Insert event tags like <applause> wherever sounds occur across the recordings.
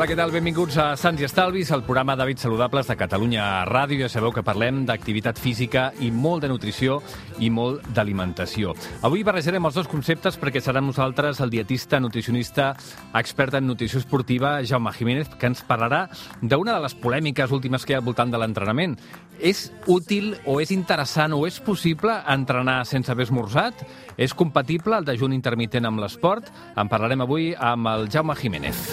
Hola, què tal? Benvinguts a Sants i Estalvis, el programa d'hàbits saludables de Catalunya Ràdio. Ja sabeu que parlem d'activitat física i molt de nutrició i molt d'alimentació. Avui barrejarem els dos conceptes perquè serà nosaltres el dietista, nutricionista, expert en nutrició esportiva, Jaume Jiménez, que ens parlarà d'una de les polèmiques últimes que hi ha al voltant de l'entrenament. És útil o és interessant o és possible entrenar sense haver esmorzat? És compatible el dejuni intermitent amb l'esport? En parlarem avui amb el Jaume Jiménez.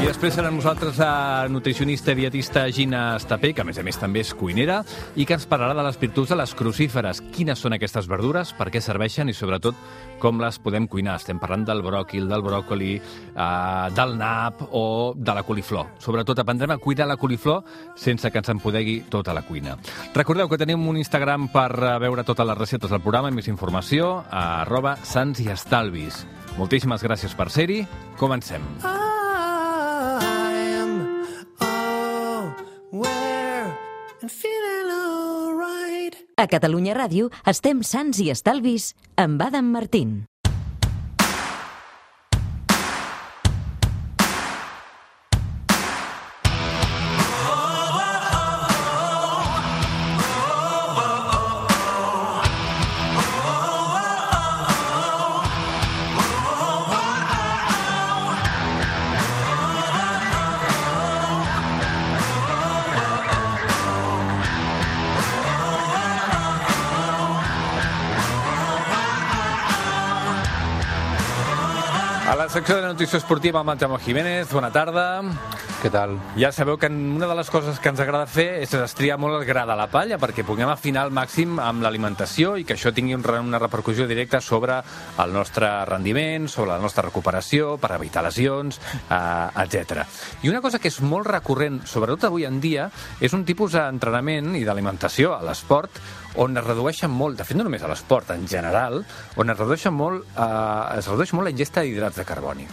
I després serà nosaltres la nutricionista i dietista Gina Estapé, que a més a més també és cuinera, i que ens parlarà de les virtuts de les crucíferes. Quines són aquestes verdures, per què serveixen i sobretot com les podem cuinar. Estem parlant del bròquil, del bròcoli, eh, del nap o de la coliflor. Sobretot aprendrem a cuidar la coliflor sense que ens empodegui tota la cuina. Recordeu que tenim un Instagram per eh, veure totes les receptes del programa i més informació a arroba sants i estalvis. Moltíssimes gràcies per ser-hi. Comencem. I A Catalunya Ràdio estem sants i estalvis amb Adam Martín. A la secció de nutrició esportiva amb Jiménez, bona tarda. Què tal? Ja sabeu que una de les coses que ens agrada fer és estriar molt el gra de la palla perquè puguem afinar al màxim amb l'alimentació i que això tingui una repercussió directa sobre el nostre rendiment, sobre la nostra recuperació, per evitar lesions, eh, etc. I una cosa que és molt recurrent, sobretot avui en dia, és un tipus d'entrenament i d'alimentació a l'esport on es redueixen molt, de fet no només a l'esport, en general, on es redueixen molt, eh, es redueix molt la ingesta d'hidrats de carboni.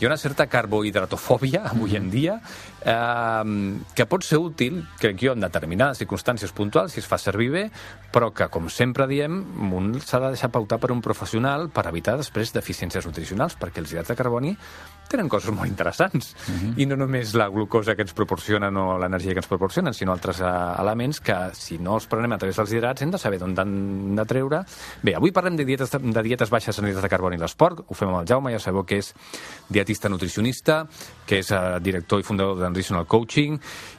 Hi ha una certa carbohidratofòbia avui en dia eh, que pot ser útil, crec jo, en determinades circumstàncies puntuals, si es fa servir bé, però que, com sempre diem, un s'ha de deixar pautar per un professional per evitar després deficiències nutricionals, perquè els hidrats de carboni tenen coses molt interessants. I no només la glucosa que ens proporcionen o l'energia que ens proporcionen, sinó altres eh, elements que, si no els prenem a través dels hidrats, hem de saber d'on han de treure. Bé, avui parlem de dietes, de dietes baixes en hidrats de carboni i l'esport. Ho fem amb el Jaume, ja sabeu que és dietista nutricionista, que és eh, director i fundador d'Enrisional Coaching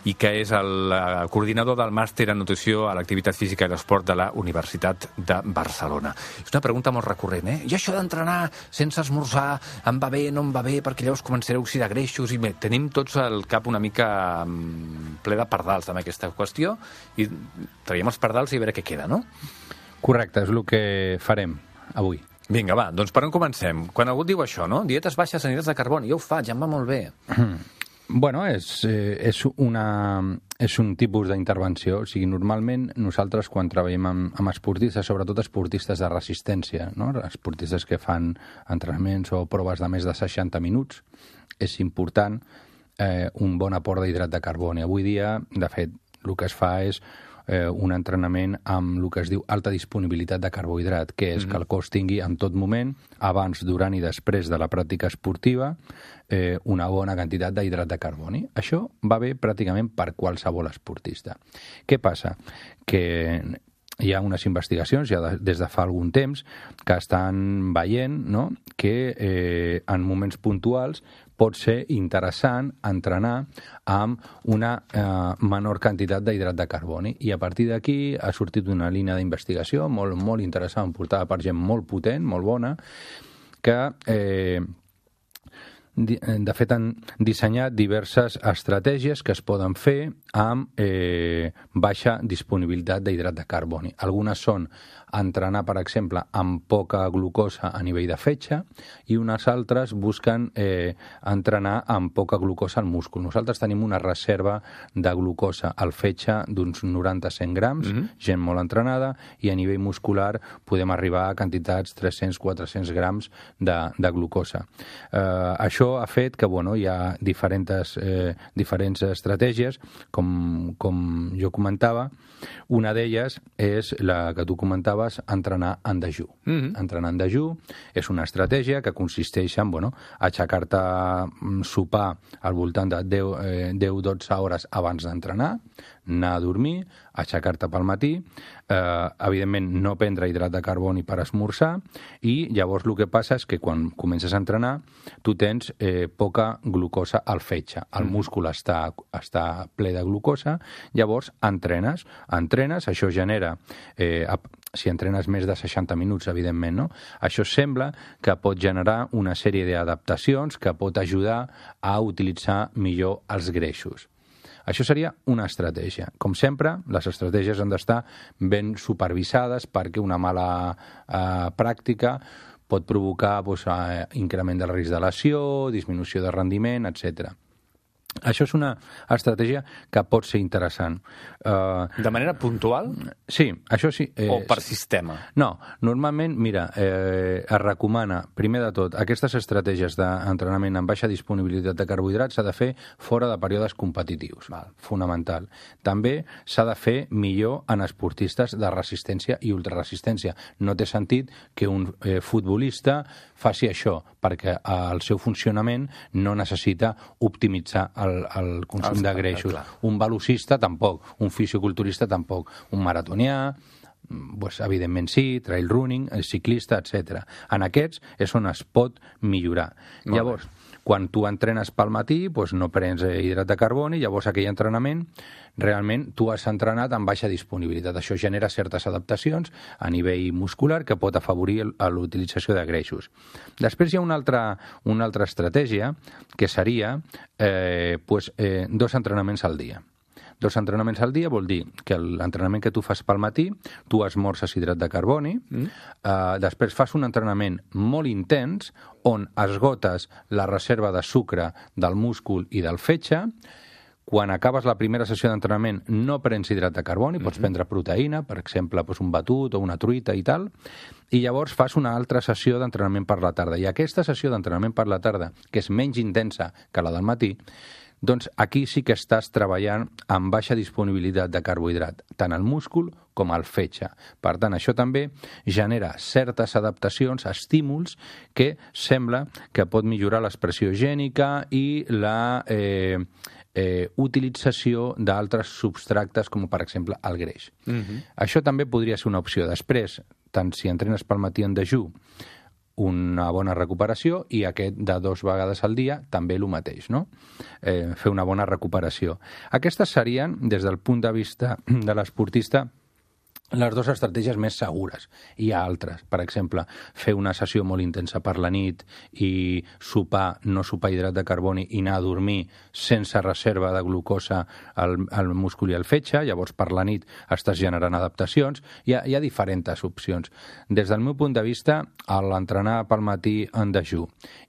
i que és el eh, coordinador del màster en nutrició a l'activitat física i l'esport de la Universitat de Barcelona. És una pregunta molt recurrent, eh? I això d'entrenar sense esmorzar, em va bé, no em va bé, perquè llavors començaré a oxidar greixos i bé, tenim tots el cap una mica mm, ple de pardals amb aquesta qüestió i traiem els pardals i a veure què queda, no? Correcte, és el que farem avui. Vinga, va, doncs per on comencem? Quan algú diu això, no? Dietes baixes en hidrats de carboni, jo ho faig, em va molt bé. <clears throat> Bueno, és, eh, és, una, és un tipus d'intervenció. O sigui, normalment nosaltres quan treballem amb, amb esportistes, sobretot esportistes de resistència, no? esportistes que fan entrenaments o proves de més de 60 minuts, és important eh, un bon aport d'hidrat de carboni. Avui dia, de fet, el que es fa és eh, un entrenament amb el que es diu alta disponibilitat de carbohidrat, que és mm -hmm. que el cos tingui en tot moment, abans, durant i després de la pràctica esportiva, eh, una bona quantitat d'hidrat de carboni. Això va bé pràcticament per qualsevol esportista. Què passa? Que hi ha unes investigacions ja de, des de fa algun temps que estan veient no? que eh, en moments puntuals pot ser interessant entrenar amb una eh, menor quantitat d'hidrat de carboni. I a partir d'aquí ha sortit una línia d'investigació molt, molt interessant, portada per gent molt potent, molt bona, que eh, de fet han dissenyat diverses estratègies que es poden fer amb eh, baixa disponibilitat d'hidrat de carboni. Algunes són entrenar, per exemple, amb poca glucosa a nivell de fetge i unes altres busquen eh, entrenar amb poca glucosa al múscul. Nosaltres tenim una reserva de glucosa al fetge d'uns 90-100 grams, mm -hmm. gent molt entrenada, i a nivell muscular podem arribar a quantitats 300-400 grams de, de glucosa. Eh, això això ha fet que bueno, hi ha diferents, eh, diferents estratègies, com, com jo comentava. Una d'elles és la que tu comentaves, entrenar en dejú. Mm -hmm. Entrenar en dejú és una estratègia que consisteix en bueno, aixecar-te mm, sopar al voltant de 10-12 eh, hores abans d'entrenar, anar a dormir, aixecar-te pel matí, eh, evidentment no prendre hidrat de carboni per esmorzar i llavors el que passa és que quan comences a entrenar tu tens eh, poca glucosa al fetge, el mm. múscul està, està ple de glucosa, llavors entrenes, entrenes, això genera eh, si entrenes més de 60 minuts, evidentment, no? Això sembla que pot generar una sèrie d'adaptacions que pot ajudar a utilitzar millor els greixos. Això seria una estratègia. Com sempre, les estratègies han d'estar ben supervisades perquè una mala eh, pràctica pot provocar doncs, eh, increment del risc de lesió, disminució de rendiment, etc. Això és una estratègia que pot ser interessant. Uh, de manera puntual? Sí, això sí. Eh, o per sistema? No, normalment, mira, eh, es recomana, primer de tot, aquestes estratègies d'entrenament amb baixa disponibilitat de carbohidrats s'ha de fer fora de períodes competitius, Val. fonamental. També s'ha de fer millor en esportistes de resistència i ultraresistència. No té sentit que un eh, futbolista faci això, perquè el seu funcionament no necessita optimitzar el, el consum Els, de greixos. Clar. Un velocista tampoc, un fisioculturista tampoc, un maratonià, pues, evidentment sí, trail running, el ciclista, etc. En aquests és on es pot millorar. Molt Llavors, bé quan tu entrenes pel matí, doncs no prens eh, hidrat de carboni, llavors aquell entrenament realment tu has entrenat amb baixa disponibilitat. Això genera certes adaptacions a nivell muscular que pot afavorir l'utilització de greixos. Després hi ha una altra, una altra estratègia que seria eh, pues, eh, dos entrenaments al dia dos entrenaments al dia vol dir que l'entrenament que tu fas pel matí, tu esmorces hidrat de carboni, mm. eh, després fas un entrenament molt intens on esgotes la reserva de sucre del múscul i del fetge, quan acabes la primera sessió d'entrenament no prens hidrat de carboni, pots mm -hmm. prendre proteïna, per exemple, doncs un batut o una truita i tal, i llavors fas una altra sessió d'entrenament per la tarda. I aquesta sessió d'entrenament per la tarda, que és menys intensa que la del matí, doncs aquí sí que estàs treballant amb baixa disponibilitat de carbohidrat, tant al múscul com al fetge. Per tant, això també genera certes adaptacions, estímuls, que sembla que pot millorar l'expressió gènica i la eh, eh, utilització d'altres substractes, com per exemple el greix. Uh mhm. -huh. Això també podria ser una opció. Després, tant si entrenes pel matí en dejú una bona recuperació i aquest de dos vegades al dia també el mateix, no? Eh, fer una bona recuperació. Aquestes serien, des del punt de vista de l'esportista, les dues estratègies més segures. Hi ha altres. Per exemple, fer una sessió molt intensa per la nit i sopar, no sopar hidrat de carboni i anar a dormir sense reserva de glucosa al, al múscul i al fetge. Llavors, per la nit estàs generant adaptacions. Hi ha, hi ha diferents opcions. Des del meu punt de vista, l'entrenar pel matí en dejú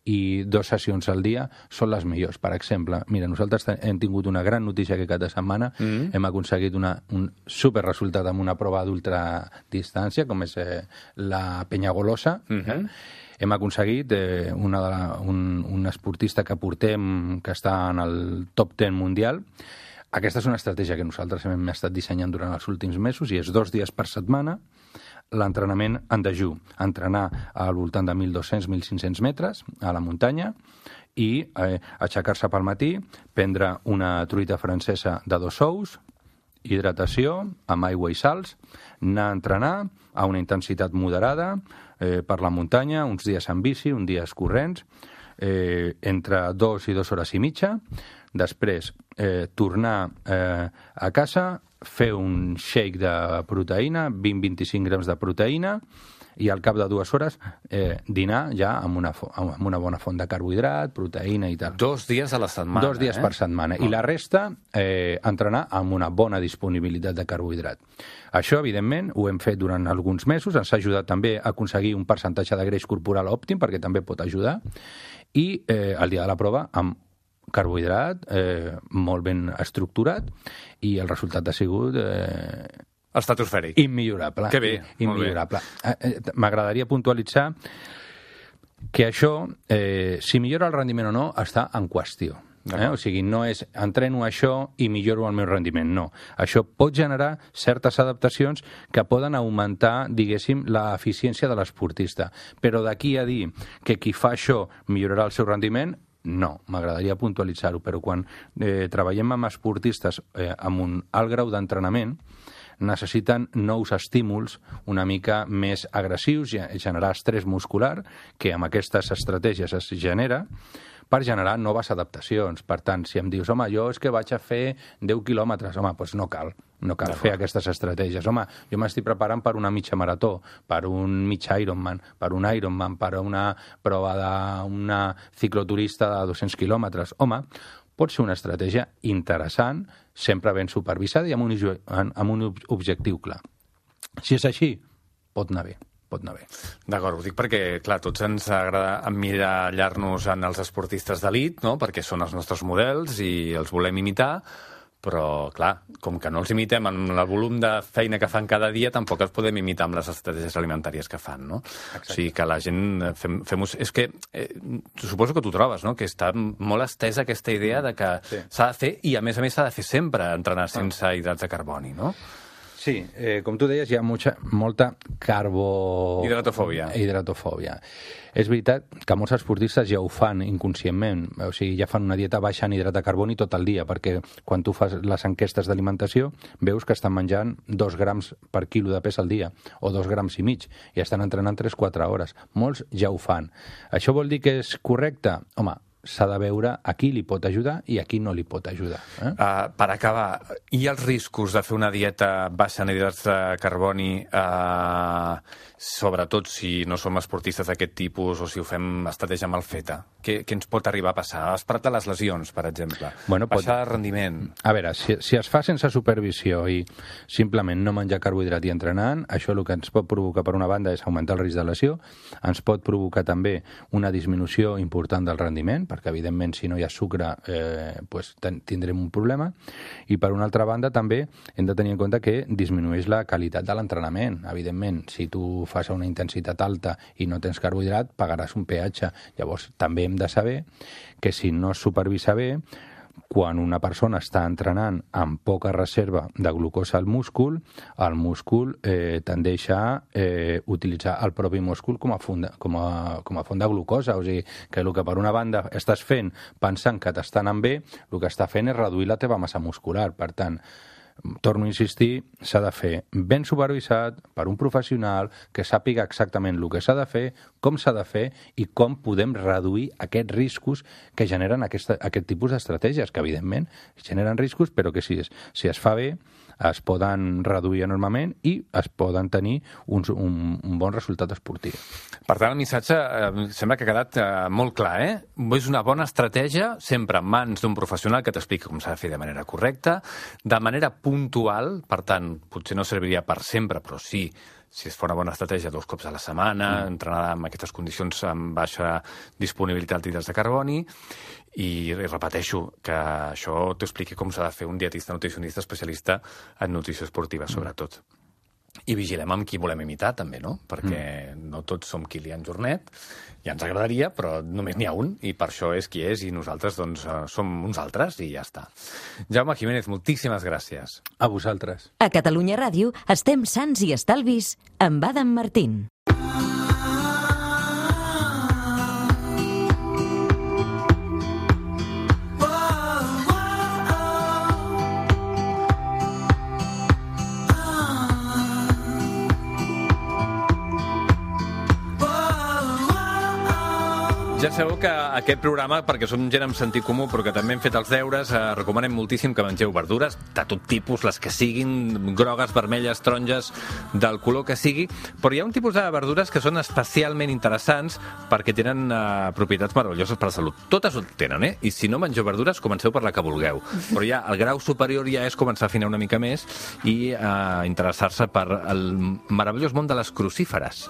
i dues sessions al dia són les millors. Per exemple, mira, nosaltres hem tingut una gran notícia que cada setmana mm -hmm. hem aconseguit una, un super resultat amb una prova d'ultradistància, com és eh, la Penyagolosa, mm -hmm. eh? hem aconseguit eh, una de la, un, un esportista que portem, que està en el top 10 mundial, aquesta és una estratègia que nosaltres hem estat dissenyant durant els últims mesos i és dos dies per setmana, l'entrenament en dejú, entrenar al voltant de 1.200-1.500 metres a la muntanya i eh, aixecar-se pel matí, prendre una truita francesa de dos ous, hidratació amb aigua i sals, anar a entrenar a una intensitat moderada eh, per la muntanya, uns dies en bici, uns dies corrents, eh, entre dos i dues hores i mitja, després eh, tornar eh, a casa, fer un shake de proteïna, 20-25 grams de proteïna, i al cap de dues hores eh, dinar ja amb una, amb una bona font de carbohidrat, proteïna i tal. Dos dies a la setmana. Dos dies eh? per setmana. Oh. I la resta, eh, entrenar amb una bona disponibilitat de carbohidrat. Això, evidentment, ho hem fet durant alguns mesos, ens ha ajudat també a aconseguir un percentatge de greix corporal òptim, perquè també pot ajudar, i eh, el dia de la prova amb carbohidrat eh, molt ben estructurat i el resultat ha sigut eh, Estratosfèric. Immillorable. Que bé, Immillorable. Eh, eh, m'agradaria puntualitzar que això, eh, si millora el rendiment o no, està en qüestió. Eh? O sigui, no és entreno això i milloro el meu rendiment, no. Això pot generar certes adaptacions que poden augmentar, diguéssim, l'eficiència de l'esportista. Però d'aquí a dir que qui fa això millorarà el seu rendiment, no, m'agradaria puntualitzar-ho, però quan eh, treballem amb esportistes eh, amb un alt grau d'entrenament, necessiten nous estímuls una mica més agressius, i generar estrès muscular, que amb aquestes estratègies es genera, per generar noves adaptacions. Per tant, si em dius, home, jo és que vaig a fer 10 quilòmetres, home, doncs no cal. No cal fer aquestes estratègies. Home, jo m'estic preparant per una mitja marató, per un mig Ironman, per un Ironman, per una prova d'una cicloturista de 200 quilòmetres. Home, pot ser una estratègia interessant, sempre ben supervisada i amb un, amb un objectiu clar. Si és així, pot anar bé pot anar bé. D'acord, ho dic perquè, clar, tots ens agrada emmirallar-nos en els esportistes d'elit, no?, perquè són els nostres models i els volem imitar, però, clar, com que no els imitem en el volum de feina que fan cada dia, tampoc els podem imitar amb les estratègies alimentàries que fan, no? Exacte. O sigui, que la gent eh, fem, fem És que eh, suposo que tu trobes, no?, que està molt estesa aquesta idea de que s'ha sí. de fer, i a més a més s'ha de fer sempre, entrenar sense ah. hidrats de carboni, no? Sí, eh, com tu deies, hi ha mucha, molta carbo... Hidratofòbia. Hidratofòbia. És veritat que molts esportistes ja ho fan inconscientment, o sigui, ja fan una dieta baixa en hidrat de carboni tot el dia, perquè quan tu fas les enquestes d'alimentació veus que estan menjant dos grams per quilo de pes al dia, o dos grams i mig, i estan entrenant 3-4 hores. Molts ja ho fan. Això vol dir que és correcte? Home, s'ha de veure a qui li pot ajudar i a qui no li pot ajudar. Eh? Uh, per acabar, ha els riscos de fer una dieta baixa en hidrats de carboni, uh, sobretot si no som esportistes d'aquest tipus o si ho fem estratègia mal feta? Què, què ens pot arribar a passar? Has parlat de les lesions, per exemple. Bueno, pot... Baixar el rendiment. A veure, si, si es fa sense supervisió i simplement no menjar carbohidrat i entrenant, això el que ens pot provocar, per una banda, és augmentar el risc de lesió, ens pot provocar també una disminució important del rendiment, perquè evidentment si no hi ha sucre eh, pues, tindrem un problema. I per una altra banda també hem de tenir en compte que disminueix la qualitat de l'entrenament. Evidentment si tu fas una intensitat alta i no tens carbohidrat pagaràs un peatge. Llavors també hem de saber que si no es supervisa bé quan una persona està entrenant amb poca reserva de glucosa al múscul, el múscul eh, tendeix a eh, utilitzar el propi múscul com a, font de, com, a, com a font de glucosa. O sigui, que el que per una banda estàs fent pensant que t'està anant bé, el que està fent és reduir la teva massa muscular. Per tant, torno a insistir, s'ha de fer ben supervisat per un professional que sàpiga exactament el que s'ha de fer, com s'ha de fer i com podem reduir aquests riscos que generen aquesta, aquest tipus d'estratègies, que evidentment generen riscos, però que si es, si es fa bé es poden reduir enormement i es poden tenir uns, un, un bon resultat esportiu. Per tant, el missatge eh, sembla que ha quedat eh, molt clar, eh? És una bona estratègia, sempre en mans d'un professional que t'expliqui com s'ha de fer de manera correcta, de manera puntual, per tant, potser no serviria per sempre, però sí si es fa una bona estratègia dos cops a la setmana, mm. entrenada en aquestes condicions amb baixa disponibilitat d'hidrats de carboni, i, i repeteixo que això t'ho expliqui com s'ha de fer un dietista nutricionista especialista en nutrició esportiva, mm. sobretot. I vigilem amb qui volem imitar, també, no? Perquè mm. no tots som Kilian Jornet, ja ens agradaria, però només n'hi ha un, i per això és qui és, i nosaltres, doncs, eh, som uns altres, i ja està. Jaume Jiménez, moltíssimes gràcies. A vosaltres. A Catalunya Ràdio estem sants i estalvis amb Adam Martín. Ja sabeu que aquest programa, perquè som gent amb sentit comú, però que també hem fet els deures, eh, recomanem moltíssim que mengeu verdures de tot tipus, les que siguin, grogues, vermelles, taronges, del color que sigui, però hi ha un tipus de verdures que són especialment interessants perquè tenen eh, propietats meravelloses per la salut. Totes ho tenen, eh? I si no mengeu verdures, comenceu per la que vulgueu. Però ja el grau superior ja és començar a afinar una mica més i eh, interessar-se per el meravellós món de les crucíferes.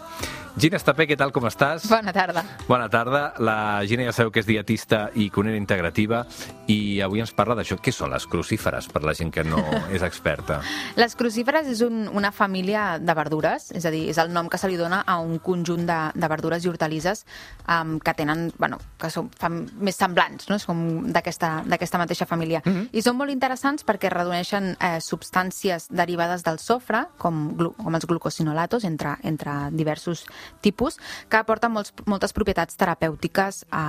Gina Estapé, què tal, com estàs? Bona tarda. Bona tarda. La Gina ja sabeu que és dietista i cuinera integrativa i avui ens parla d'això. Què són les crucíferes, per la gent que no <laughs> és experta? Les crucíferes és un, una família de verdures, és a dir, és el nom que se li dona a un conjunt de, de verdures i hortalisses um, que tenen, bueno, que són fan més semblants, no? És com d'aquesta mateixa família. Mhm. I són molt interessants perquè redueixen eh, substàncies derivades del sofre, com, glu, com els glucosinolatos, entre, entre diversos tipus, que aporten molts, moltes propietats terapèutiques a,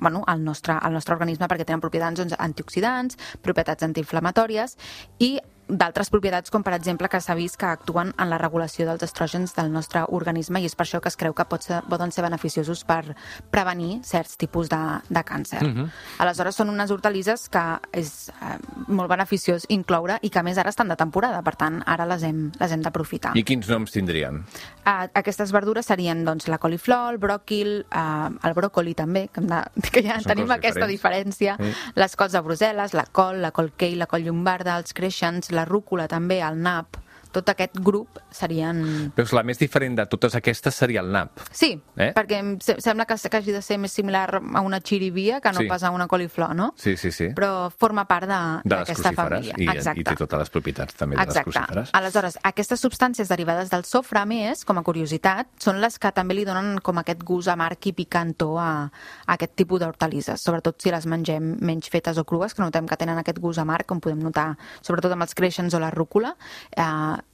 bueno, al, nostre, al nostre organisme perquè tenen propietats doncs, antioxidants, propietats antiinflamatòries i d'altres propietats, com per exemple que s'ha vist que actuen en la regulació dels estrògens del nostre organisme i és per això que es creu que pot ser, poden ser beneficiosos per prevenir certs tipus de, de càncer. Mhm. Aleshores, són unes hortalisses que és eh, molt beneficiós incloure i que a més ara estan de temporada, per tant, ara les hem, les hem d'aprofitar. I quins noms tindrien? Uh, aquestes verdures serien doncs, la coliflor, el bròquil, uh, el bròcoli també, que, hem de, <laughs> que ja Són tenim aquesta diferents. diferència, Mm. les cols de Brussel·les, la col, la col kale, la col llombarda, els creixents, la rúcula també, el nap, tot aquest grup serien... Veus, la més diferent de totes aquestes seria el nap. Sí, Eh? perquè em se- sembla que, que hagi de ser més similar a una xirivia que no Sí. pas a una coliflor, no? Sí, sí, sí. Però forma part d'aquesta família. i, Exacte. i té totes les propietats també de les Exacte. crucíferes. Aleshores, aquestes substàncies derivades del sofre, més, com a curiositat, són les que també li donen com aquest gust amarg i picantó a, a aquest tipus d'hortalisses, sobretot si les mengem menys fetes o crues, que notem que tenen aquest gust amarg, com podem notar, sobretot amb els creixents o la rúcula, eh,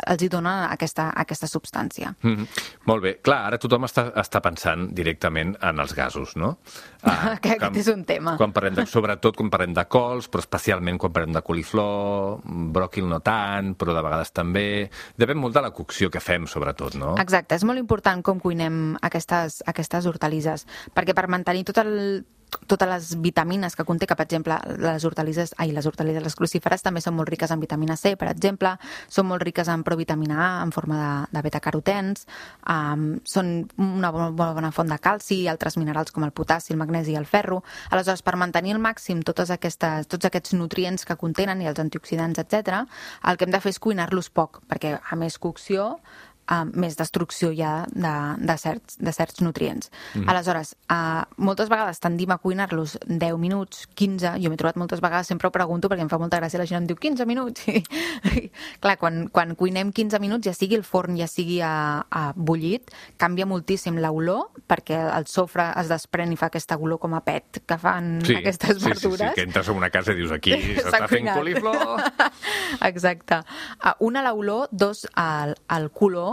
els hi dona aquesta, aquesta substància. Mm -hmm. Molt bé. Clar, ara tothom està, està pensant directament en els gasos, no? <laughs> Que aquest és un tema. Quan parlem de, sobretot quan parlem de cols, però especialment quan parlem de coliflor, bròquil no tant, però de vegades també... Depèn molt de la cocció que fem, sobretot, no? Exacte, és molt important com cuinem aquestes, aquestes hortalisses, perquè per mantenir tot el, totes les vitamines que conté, que per exemple les hortalisses, ai, les hortalisses, les crucíferes també són molt riques en vitamina C, per exemple, són molt riques en provitamina A en forma de, de beta-carotens, um, són una bona, bona font de calci i altres minerals com el potassi, el magnesi i el ferro. Aleshores, per mantenir al màxim totes aquestes, tots aquests nutrients que contenen i els antioxidants, etc, el que hem de fer és cuinar-los poc, perquè a més cocció uh, més destrucció ja de, de, certs, de certs nutrients. Mm. Aleshores, uh, moltes vegades tendim a cuinar-los 10 minuts, 15, jo m'he trobat moltes vegades, sempre ho pregunto perquè em fa molta gràcia, la gent em diu 15 minuts. <laughs> I, clar, quan, quan cuinem 15 minuts, ja sigui el forn, ja sigui a, a bullit, canvia moltíssim l'olor, perquè el sofre es desprèn i fa aquesta olor com a pet que fan aquestes sí, sí, verdures. sí, que entres a una casa i dius aquí <laughs> s'està fent coliflor. <laughs> Exacte. Uh, una, l'olor, dos, el, el color,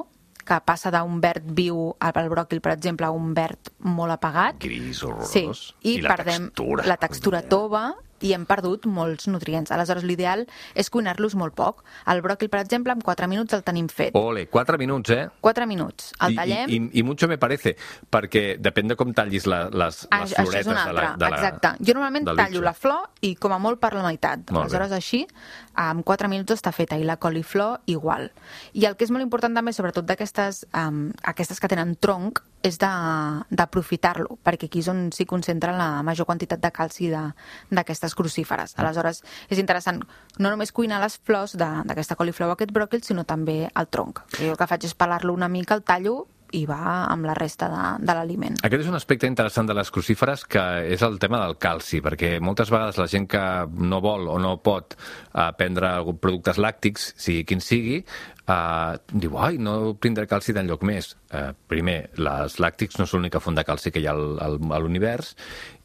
que passa d'un verd viu al bròquil, per exemple, a un verd molt apagat. Gris, horrorós. Sí, i, I la perdem textura. la textura tova i hem perdut molts nutrients. Aleshores, l'ideal és cuinar-los molt poc. El bròquil, per exemple, en 4 minuts el tenim fet. Ole, 4 minuts, eh? 4 minuts. El tallem... I, i, I mucho me parece, perquè depèn de com tallis la, les, Ah, les això floretes és un de la, de la, exacte. Jo normalment tallo la flor i com a molt per la meitat. Molt bé. Aleshores, així, en 4 minuts està feta. I la coliflor, igual. I el que és molt important també, sobretot d'aquestes um, aquestes que tenen tronc, és d'aprofitar-lo, perquè aquí és on s'hi concentra la major quantitat de calci d'aquestes crucíferes. Aleshores, és interessant no només cuinar les flors d'aquesta coliflor o aquest bròquil, sinó també el tronc. Jo el que faig és pelar-lo una mica, el tallo i va amb la resta de, de l'aliment. Aquest és un aspecte interessant de les crucíferes que és el tema del calci, perquè moltes vegades la gent que no vol o no pot uh, prendre productes làctics, sigui quin sigui, uh, diu, ai, no prendré calci d'enlloc més. Uh, primer, les làctics no són l'única font de calci que hi ha al, al, a l'univers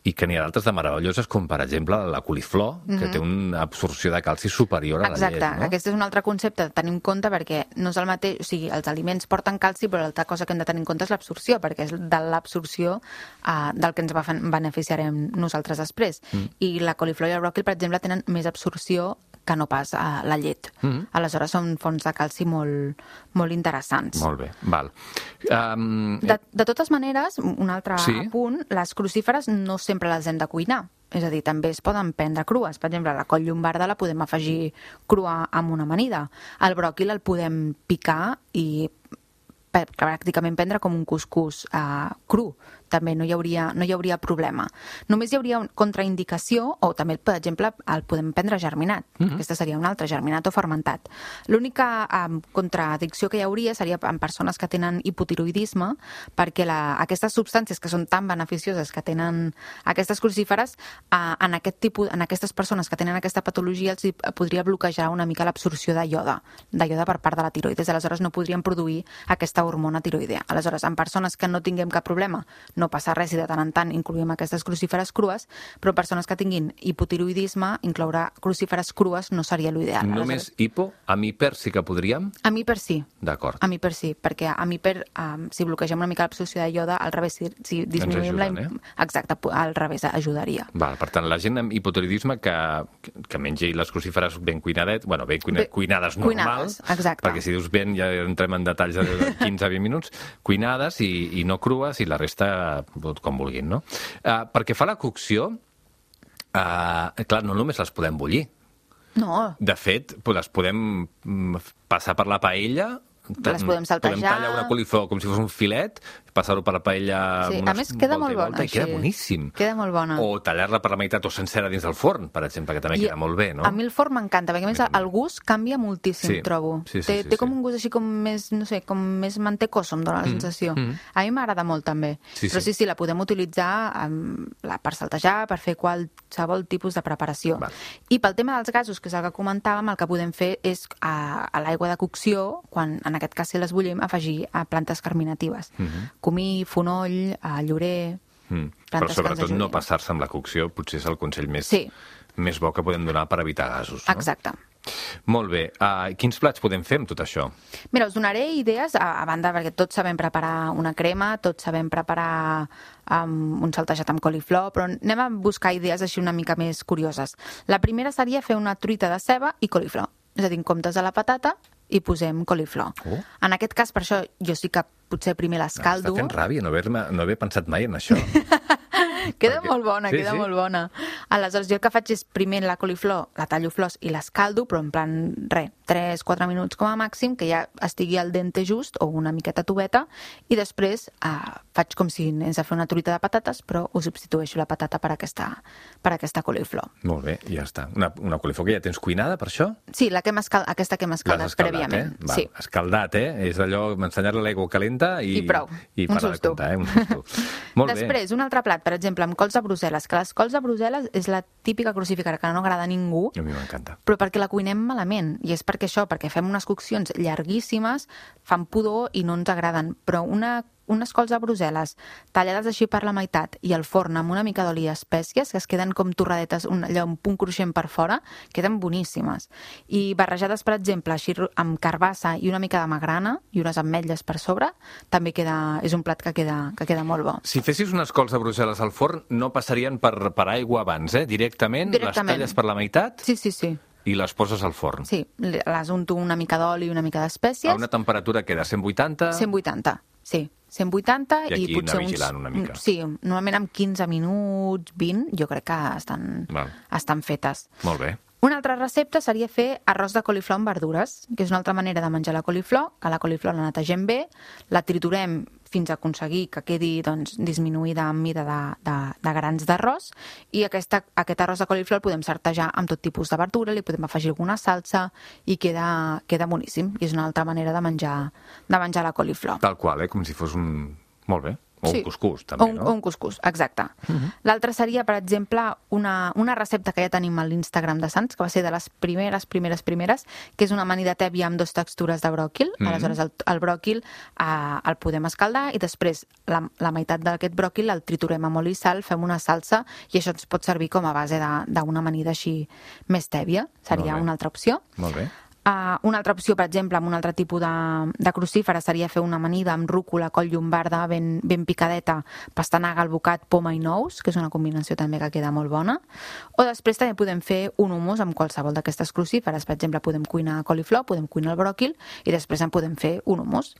i que n'hi ha d'altres de meravelloses, com per exemple la coliflor, que té una absorció de calci superior a Mhm. Exacte, la llet. No? aquest és un altre concepte a tenir en compte perquè no és el mateix, o sigui, els aliments porten calci, però l'altra cosa que hem de tenir en compte és l'absorció, perquè és de l'absorció uh, del que ens beneficiarem nosaltres després. Mm. I la coliflor i el bròquil, per exemple, tenen més absorció que no pas uh, la llet. Mhm. Aleshores són fonts de calci molt, molt interessants. Molt bé, val. Um, De, de totes maneres, un altre Sí. punt, les crucíferes no sempre les hem de cuinar. És a dir, també es poden prendre crues. Per exemple, la coll llombarda la podem afegir crua amb una amanida. El bròquil el podem picar i pràcticament prendre com un cuscús uh, cru. També no hi hauria, no hi hauria problema. Només hi hauria una contraindicació, o també, per exemple, el podem prendre germinat. Mm -hmm. Aquesta seria una altra, germinat o fermentat. L'única um, contradicció que hi hauria seria en persones que tenen hipotiroidisme, perquè la, aquestes substàncies que són tan beneficioses que tenen aquestes crucíferes, uh, en, aquest tipus, en aquestes persones que tenen aquesta patologia els hi podria bloquejar una mica l'absorció de iode, de iode per part de la tiroides. Aleshores no podrien produir aquesta hormona tiroidea. Aleshores, en persones que no tinguem cap problema, no passa res i de tant en tant incluïm aquestes crucíferes crues, però persones que tinguin hipotiroidisme, incloure crucíferes crues no seria l'ideal. Només hipo, amb hiper sí que podríem? A mi per sí. D'acord. A mi per sí, perquè a mi per, um, si bloquegem una mica l'absorció de iode, al revés, si, si disminuïm la... ajuden, Exacte, al revés, ajudaria. Val, per tant, la gent amb hipotiroidisme que, que mengi les crucíferes ben cuinadet, bueno, ben cuina, Bé, cuinades normal, cuinades, exacte. perquè si dius ben ja entrem en detalls de 15-20 minuts, cuinades i, i no crues i la resta tot com vulguin, no? Uh, perquè fa la cocció, uh, clar, no només les podem bullir. No, De fet, pues, les podem mm, passar per la paella, Les podem saltejar. Podem tallar una coliflor com si fos un filet, passar-ho per la paella Sí, amb a més queda molt bona, I queda boníssim. Queda molt bona. O tallar-la per la meitat o sencera dins del forn, per exemple, que també I queda molt bé, no? A mi el forn m'encanta, perquè a més A el gust canvia moltíssim, Sí, trobo. sí, sí, té, sí, té com sí. un gust així com més, no sé, com més mantecoso, em dóna la sensació. mm. A mi m'agrada molt també. Sí, Però sí. sí, sí, la podem utilitzar um, la, per saltejar, per fer qualsevol tipus de preparació. Val. I pel tema dels gasos, que és el que comentàvem, el que podem fer és a, a l'aigua de cocció, quan en aquest cas si les bullim, afegir a plantes carminatives. Comí, fonoll, a llorer... Mm. Però sobretot no passar-se amb la cocció, potser és el consell més, Sí. més bo que podem donar per evitar gasos. No? Exacte. Molt bé. Uh, quins plats podem fer amb tot això? Mira, us donaré idees, a, a banda, perquè tots sabem preparar una crema, tots sabem preparar um, un saltejat amb coliflor, però anem a buscar idees així una mica més curioses. La primera seria fer una truita de ceba i coliflor. És a dir, en comptes de la patata, hi posem coliflor. Oh. En aquest cas, per això, jo sí que potser primer l'escaldo. Està fent ràbia no haver, no haver pensat mai en això. <laughs> Queda Perquè- molt bona, Sí, queda sí. molt bona. Aleshores, jo el que faig és primer la coliflor, la tallo flors i l'escaldo, però en plan, res, 3-4 minuts com a màxim, que ja estigui al dente just o una miqueta tubeta, i després eh, faig com si anés a fer una truita de patates, però ho substitueixo la patata per aquesta, per aquesta coliflor. Molt bé, ja està. Una, una coliflor que ja tens cuinada, per això? Sí, la que hem escal... aquesta que hem escaldat escaldat, prèviament. Eh? Val, Sí. Escaldat, eh? És allò, ensenyar-li l'aigua calenta i... I prou. I Un parar de comptar, eh? Un susto. <laughs> Molt Després, un altre plat, per exemple, amb cols de Brussel·les, que les cols de Brussel·les és la típica crucífica que no agrada a ningú. A mi m'encanta. però perquè la cuinem malament. I és perquè això, perquè fem unes coccions llarguíssimes, fan pudor i no ens agraden. Però una, unes cols de Brussel·les tallades així per la meitat i al forn amb una mica d'oli i espècies, que es queden com torradetes, un, allò, un punt cruixent per fora, queden boníssimes. I barrejades, per exemple, així amb carbassa i una mica de magrana i unes ametlles per sobre, també queda, és un plat que queda, que queda molt bo. Si fessis unes cols de Brussel·les al forn, no passarien per, per aigua abans, eh? Directament, Directament. les talles per la meitat Sí, sí, sí. i les poses al forn. Sí, les unto una mica d'oli i una mica d'espècies. A una temperatura que de 180... 180, sí. 180 I i, potser uns... una mica. Sí, normalment amb 15 minuts, 20, jo crec que estan, Val. estan fetes. Molt bé. Una altra recepta seria fer arròs de coliflor amb verdures, que és una altra manera de menjar la coliflor, que la coliflor la netegem bé, la triturem fins a aconseguir que quedi doncs, disminuïda en mida de, de, de grans d'arròs i aquesta, aquest arròs de coliflor el podem sartejar amb tot tipus de verdura, li podem afegir alguna salsa i queda, queda boníssim. I és una altra manera de menjar, de menjar la coliflor. Tal qual, eh? Com si fos un... Molt bé. O Sí. un cuscús, també, o un, no? O un cuscús, exacte. L'altre seria, per exemple, una, una recepta que ja tenim a l'Instagram de Sants, que va ser de les primeres, primeres, primeres, que és una amanida tèbia amb dos textures de bròquil. Mhm. Aleshores, el, el bròquil eh, el podem escaldar i després la, la meitat d'aquest bròquil el triturem amb oli i sal, fem una salsa i això ens pot servir com a base de- d'una amanida així més tèbia. Seria una altra opció. Molt bé. Uh, una altra opció, per exemple, amb un altre tipus de, de crucífera seria fer una amanida amb rúcula, coll llombarda, ben, ben picadeta, pastanaga, albocat, poma i nous, que és una combinació també que queda molt bona. O després també podem fer un hummus amb qualsevol d'aquestes crucíferes. Per exemple, podem cuinar coliflor, podem cuinar el bròquil i després en podem fer un hummus.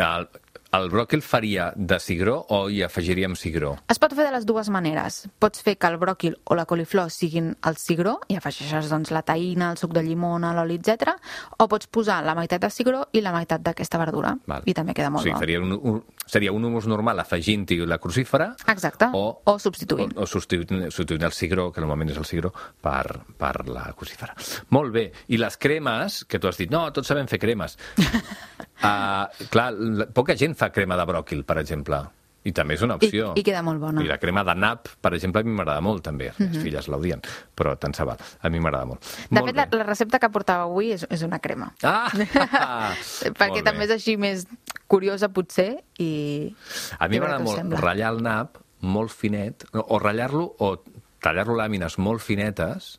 El, el bròquil faria de cigró o hi afegiríem cigró? Es pot fer de les dues maneres. Pots fer que el bròquil o la coliflor siguin el cigró i afegeixes doncs, la taïna, el suc de llimona, l'oli, etc. O pots posar la meitat de cigró i la meitat d'aquesta verdura. Val. I també queda o molt sigui, bo. seria un, un, seria un humus normal afegint-hi la crucífera Exacte. o, O substituint. o, o substituint, substituint el cigró, que normalment és el cigró, per, per la crucífera. Molt bé. I les cremes, que tu has dit, no, tots sabem fer cremes. <laughs> uh, clar, la, poca gent fa crema de bròquil, per exemple. I també és una I, opció. I queda molt bona. I la crema de nap, per exemple, a mi m'agrada molt, també. Les meves filles l'audien, però tant se val. A mi m'agrada molt. De molt fet, la, bé. la recepta que portava avui és, és una crema. Ah! <laughs> Perquè també bé. és així més curiosa, potser, i... A mi i m'agrada molt ratllar el nap molt finet, o ratllar-lo o tallar-lo làmines molt finetes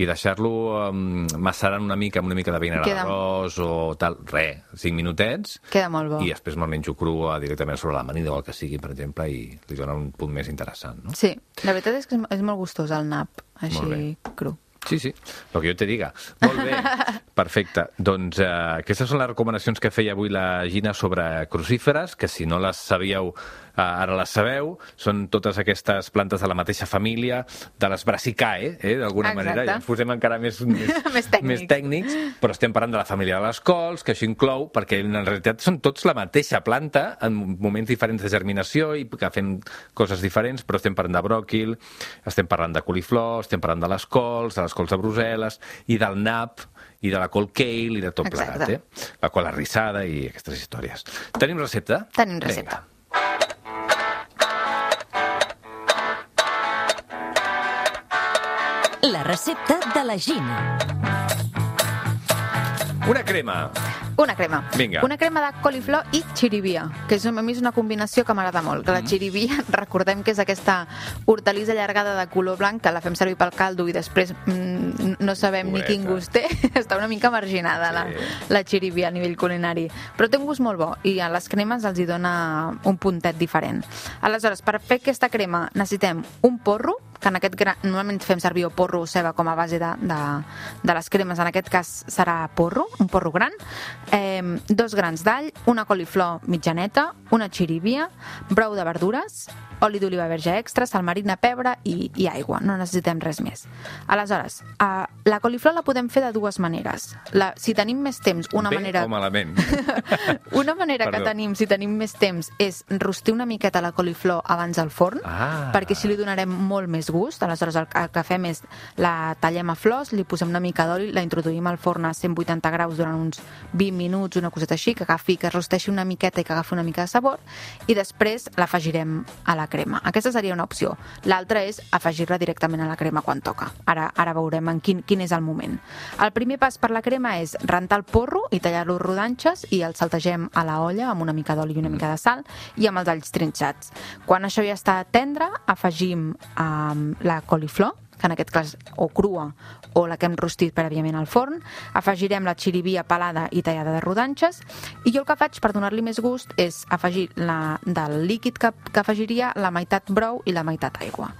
i deixar-lo um, macerant una mica amb una mica de vinagre Queda- d'arròs o tal, re, cinc minutets, Queda molt bo. i després me'l menjo cru eh, directament sobre l'amanida o el que sigui, per exemple, i li dona un punt més interessant, no? Sí, la veritat és que és, molt gustós el nap, així cru. Sí, sí, el que jo te diga. Molt bé, <laughs> perfecte. Doncs eh, aquestes són les recomanacions que feia avui la Gina sobre crucíferes, que si no les sabíeu, ara les sabeu. Són totes aquestes plantes de la mateixa família, de les brassicae, eh, d'alguna Exacte. manera. Ja ens posem encara <laughs> més, més, Més tècnics. més tècnics, però estem parlant de la família de les cols, que això inclou, perquè en realitat són tots la mateixa planta, en moments diferents de germinació i que fem coses diferents, però estem parlant de bròquil, estem parlant de coliflor, estem parlant de les cols, de les cols de Brussel·les i del nap i de la col kale i de tot Exacte. plegat, eh? La col arrissada i aquestes històries. Tenim recepta? Tenim recepta. Vinga. Recepta de la Gina. Una crema. Una crema. Vinga. Una crema de coliflor i xirivia, que és, a mi és una combinació que m'agrada molt. Que la Mm. xirivia, <laughs> recordem que és aquesta hortalissa allargada de color blanc que la fem servir pel caldo i després mm, no sabem ni quin Pobreta. gust té. <laughs> Està una mica marginada la, Sí. la xirivia a nivell culinari. Però té un gust molt bo i a les cremes els hi dona un puntet diferent. Aleshores, per fer aquesta crema necessitem un porro, que en aquest gra... normalment fem servir o porro o ceba com a base de, de, de les cremes, en aquest cas serà porro, un porro gran, eh, dos grans d'all, una coliflor mitjaneta, una xirivia, brou de verdures, oli d'oliva verge extra, sal marina, pebre i, i aigua. No necessitem res més. Aleshores, eh, la coliflor la podem fer de dues maneres. La, si tenim més temps, una Bé manera... o malament? <laughs> Una manera que Perdó. tenim, si tenim més temps, és rostir una miqueta la coliflor abans al forn, Ah. perquè així li donarem molt més gust. Aleshores, el, el que fem és la tallem a flors, li posem una mica d'oli, la introduïm al forn a 180 graus durant uns 20 minuts, una coseta així, que agafi, que rosteixi una miqueta i que agafi una mica de sabor, i després l'afegirem a la crema. Aquesta seria una opció. L'altra és afegir-la directament a la crema quan toca. Ara, ara veurem en quin, quin és el moment. El primer pas per la crema és rentar el porro i tallar-lo rodanxes i el saltegem a la olla amb una mica d'oli i una mica de sal i amb els alls trinxats. Quan això ja està tendre, afegim um, la coliflor, que en aquest cas o crua o la que hem rostit prèviament al forn, afegirem la xirivia pelada i tallada de rodanxes i jo el que faig per donar-li més gust és afegir la, del líquid que, que afegiria la meitat brou i la meitat aigua.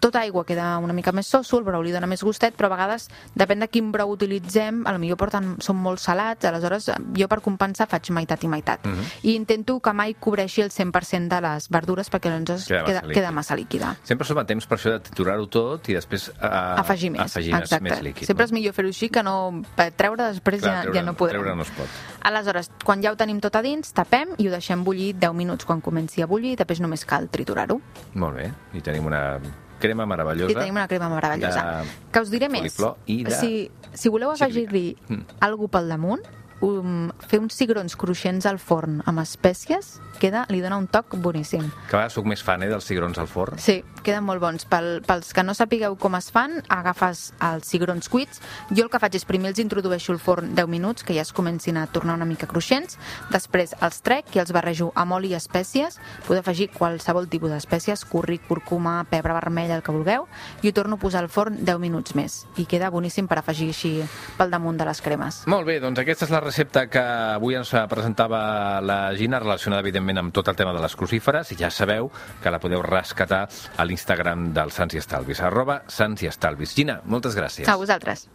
Tota aigua queda una mica més soso, el brou li dona més gustet, però a vegades, depèn de quin brou utilitzem, a lo millor porten, són molt salats, aleshores jo per compensar faig meitat i meitat. Mhm. I intento que mai cobreixi el 100% de les verdures perquè llavors Queda queda, massa queda, massa líquida. Sempre som a temps per això de triturar-ho tot i després uh, afegir més, afegir més, exacte. més líquid. Sempre no? és millor fer-ho així que no... per Treure després Clar, ja, ja no podrem. Treure no es pot. Aleshores, quan ja ho tenim tot a dins, tapem i ho deixem bullir 10 minuts quan comenci a bullir i després només cal triturar-ho. Molt bé. I tenim una crema meravellosa. I tenim una crema meravellosa. de Que us diré més. i de Si, si voleu afegir-li Mm. alguna pel damunt, um, fer uns cigrons cruixents al forn amb espècies, queda, li dona un toc boníssim. Que a vegades soc més fan, eh, dels cigrons al forn. Sí, queden molt bons. Pel, pels que no sapigueu com es fan, agafes els cigrons cuits. Jo el que faig és primer els introdueixo al forn 10 minuts, que ja es comencin a tornar una mica cruixents. Després els trec i els barrejo amb oli i espècies. Podeu afegir qualsevol tipus d'espècies, curri, cúrcuma, pebre vermell, el que vulgueu, i ho torno a posar al forn 10 minuts més. I queda boníssim per afegir així pel damunt de les cremes. Molt bé, doncs aquesta és la recepta que avui ens presentava la Gina, relacionada evidentment amb tot el tema de les crucíferes, i ja sabeu que la podeu rescatar a l'Instagram del Sants i Estalvis, arroba Sants i Estalvis. Gina, moltes gràcies. A vosaltres.